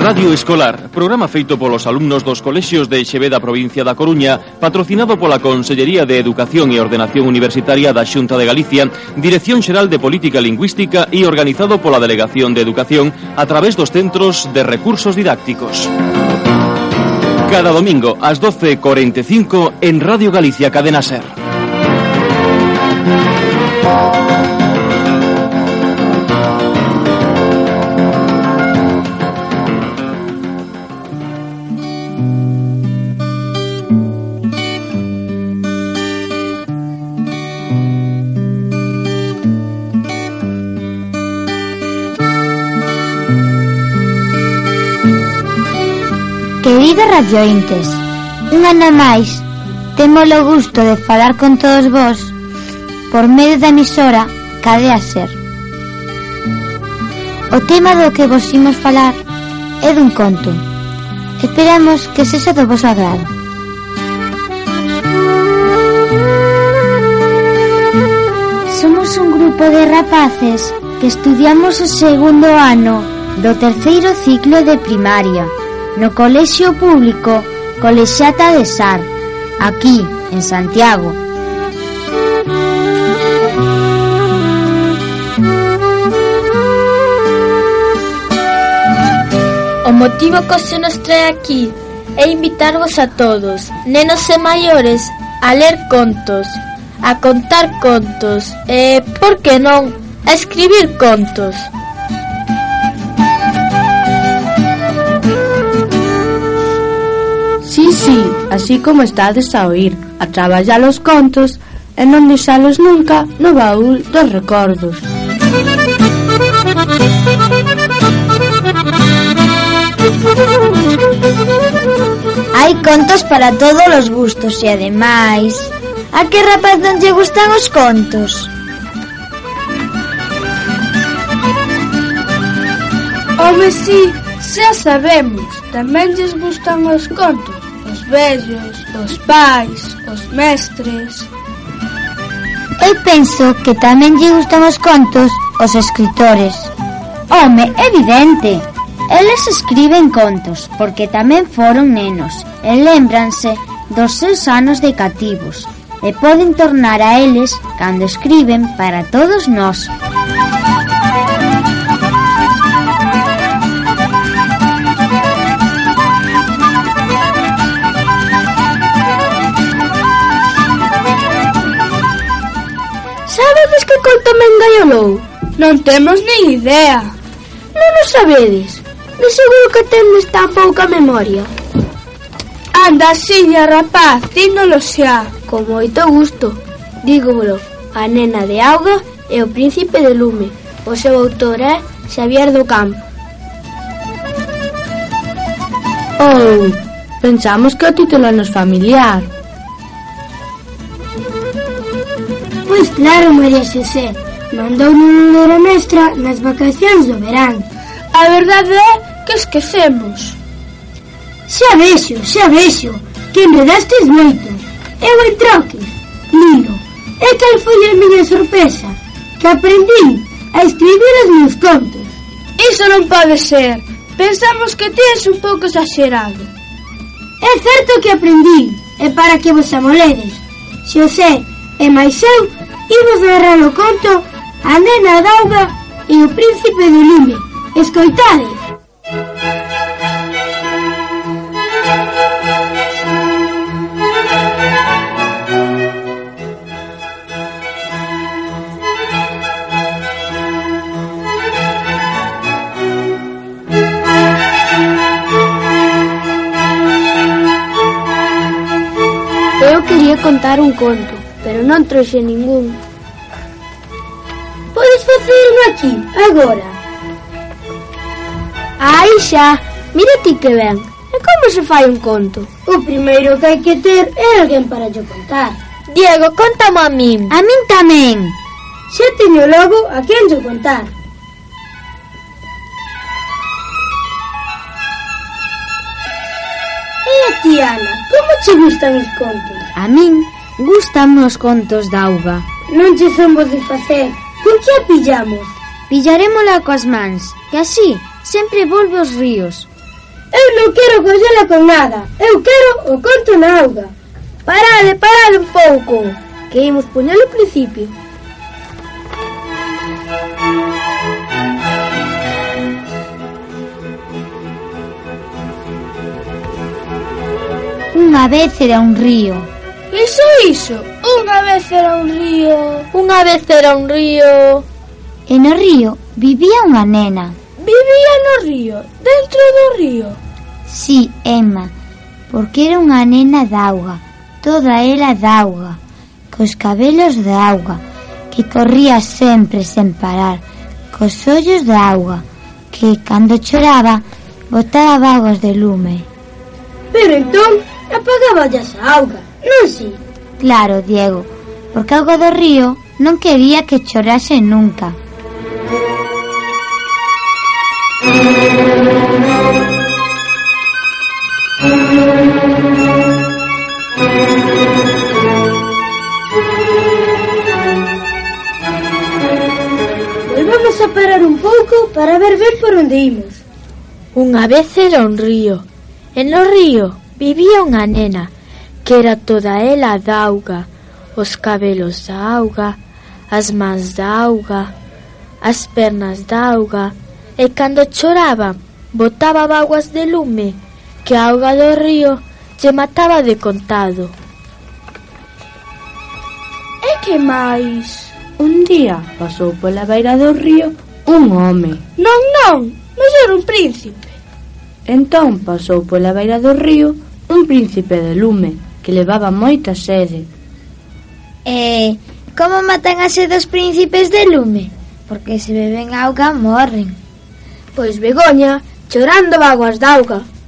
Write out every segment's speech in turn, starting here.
Radio Escolar, programa feito polos alumnos dos colexios de Xeveda, provincia da Coruña, patrocinado pola Consellería de Educación e Ordenación Universitaria da Xunta de Galicia, Dirección Xeral de Política Lingüística e organizado pola Delegación de Educación a través dos Centros de Recursos Didácticos. Cada domingo ás 12.45 en Radio Galicia Cadena Ser. Queridos radiointes, un ano máis temos o gusto de falar con todos vós por medio da emisora Cadea Ser. O tema do que vos imos falar é dun conto. Esperamos que sexa do vosso agrado. Somos un grupo de rapaces que estudiamos o segundo ano do terceiro ciclo de primaria no Colexio Público Colexiata de Sar, aquí, en Santiago. O motivo que se nos trae aquí é invitarvos a todos, nenos e maiores, a ler contos, a contar contos e, por que non, a escribir contos. así, así como estades a oír, a traballar os contos e non deixalos nunca no baúl dos recordos. Hai contos para todos os gustos e ademais... A que rapaz non lle gustan os contos? Home, si, sí, xa sabemos, tamén lles gustan os contos vellos, os pais, os mestres... Eu penso que tamén lle gustan os contos os escritores. Home, evidente. Eles escriben contos porque tamén foron nenos e lembranse dos seus anos de cativos e poden tornar a eles cando escriben para todos nós. sabedes que col tamén gaiolou? Non temos nin idea. Non o sabedes. De seguro que tendes tan pouca memoria. Anda, silla, rapaz, dínolo xa. Con moito gusto. Dígolo, a nena de auga e o príncipe de lume. O seu autor é Xavier do Campo. Oh, pensamos que o título nos familiar. Pois claro, María Xosé, mandou non ler a mestra nas vacacións do verán. A verdade é que esquecemos. Xa vexo, xa vexo, que enredastes moito. Eu en troque, Lilo, e cal foi a miña sorpresa, que aprendí a escribir os meus contos. Iso non pode ser, pensamos que tens un pouco exagerado. É certo que aprendí, e para que vos amoledes. Xosé, E máis eu imos cerrar o conto A nena d'auga e o príncipe do lume Escoitade. Eu quería contar un conto pero non trouxe ningún. Podes facer un aquí, agora. Ai xa, mira ti que ben. E como se fai un conto? O primeiro que hai que ter é alguén para yo contar. Diego, contame a min. A min tamén. Xa teño logo a quen yo contar. E a ti, Ana, como che gustan os contos? A min. Gustan os contos da auga. Non che somos de facer. Con que a pillamos? Pillarémola coas mans, que así sempre volve os ríos. Eu non quero collela con nada. Eu quero o conto na auga. Parade, parade un pouco. Que imos poñelo ao principio. Unha vez era un río Iso, iso. Unha vez era un río. Unha vez era un río. E no río vivía unha nena. Vivía no río, dentro do río. Sí, Emma, porque era unha nena d'auga, toda ela d'auga, cos cabelos d'auga, que corría sempre sen parar, cos ollos d'auga, que cando choraba botaba vagos de lume. Pero entón apagaba a auga Non si? Claro, Diego, porque algo do río non quería que chorase nunca. Volvamos a parar un pouco para ver ben por onde imos. Unha vez era un río. En o río vivía unha nena que era toda ela d'auga, os cabelos da auga, as mans da auga, as pernas da auga, e cando choraba, botaba vaguas de lume, que a auga do río lle mataba de contado. E que máis? Un día pasou pola beira do río un home. Non, non, non era un príncipe. Entón pasou pola beira do río un príncipe de lume que levaba moita sede. E como matan a sede os príncipes de lume? Porque se beben auga morren. Pois Begoña, chorando vaguas d'auga. auga.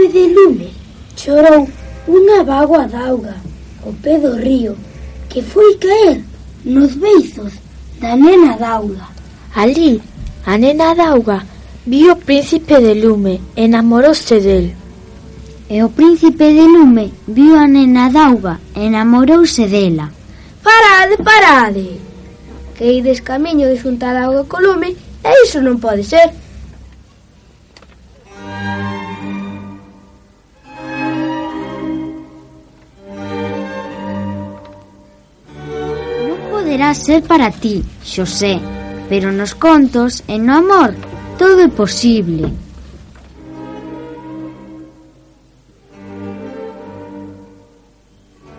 nube de lume chorou unha bagua d'auga ao pé do río que foi caer nos beizos da nena d'auga. Alí, a nena d'auga viu o príncipe de lume e enamorouse del. E o príncipe de lume viu a nena d'auga e enamorouse dela. Parade, parade! Que ides camiño de xuntar auga co lume e iso non pode ser. poderá ser para ti, Xosé, pero nos contos e no amor todo é posible.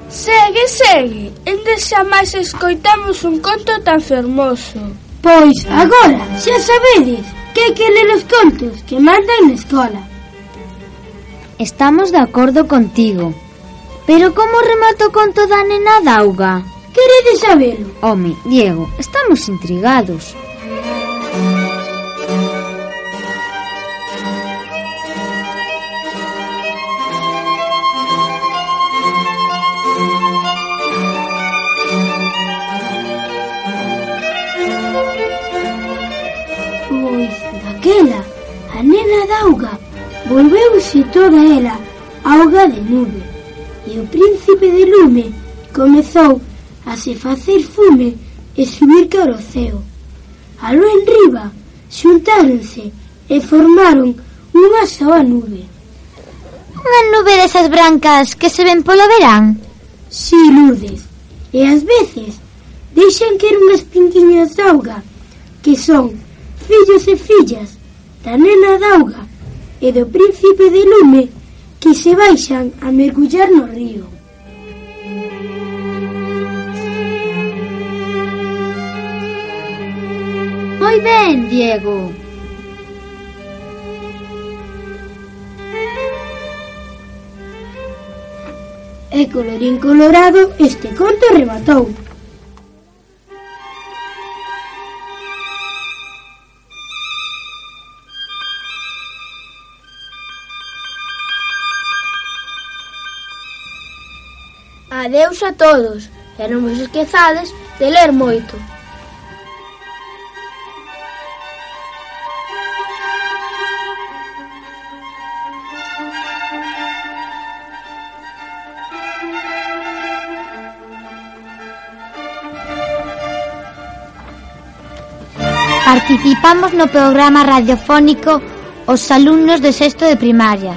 Segue, segue. Ende xa máis escoitamos un conto tan fermoso. Pois agora xa sabedes que hai que ler os contos que mandan na escola. Estamos de acordo contigo. Pero como remata o conto da nena Dauga? queredes sabelo? Home, Diego, estamos intrigados. Pois, daquela, a nena d'auga volveuse toda ela auga de nube e o príncipe de lume comezou a se facer fume e subir cara ao ceo. Aló en riba xuntáronse e formaron unha soa nube. Unha nube desas brancas que se ven polo verán? Si, sí, Lourdes, e ás veces deixan que unhas pinquiñas d'auga auga que son fillos e fillas da nena d'auga e do príncipe de lume que se baixan a mergullar no río. Moi ben, Diego. E colorín colorado, este conto rematou. Adeus a todos e non vos esquezades de ler moito. Participamos no programa radiofónico os alumnos de sexto de primaria.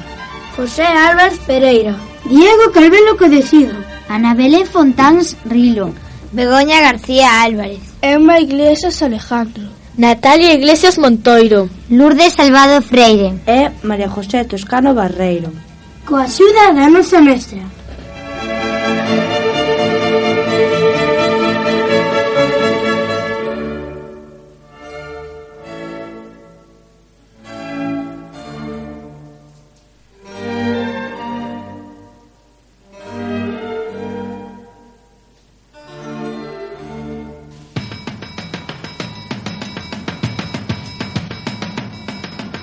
José Álvarez Pereira. Diego Calvelo Codecido. Ana Belén Fontáns Rilo. Begoña García Álvarez. Emma Iglesias Alejandro. Natalia Iglesias Montoiro. Lourdes Salvado Freire. E María José Toscano Barreiro. Coa axuda da nosa mestra.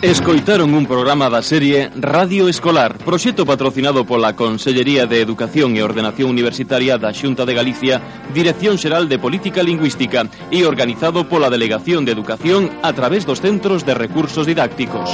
Escoitaron un programa da serie Radio Escolar, proxecto patrocinado pola Consellería de Educación e Ordenación Universitaria da Xunta de Galicia, Dirección Xeral de Política Lingüística e organizado pola Delegación de Educación a través dos Centros de Recursos Didácticos.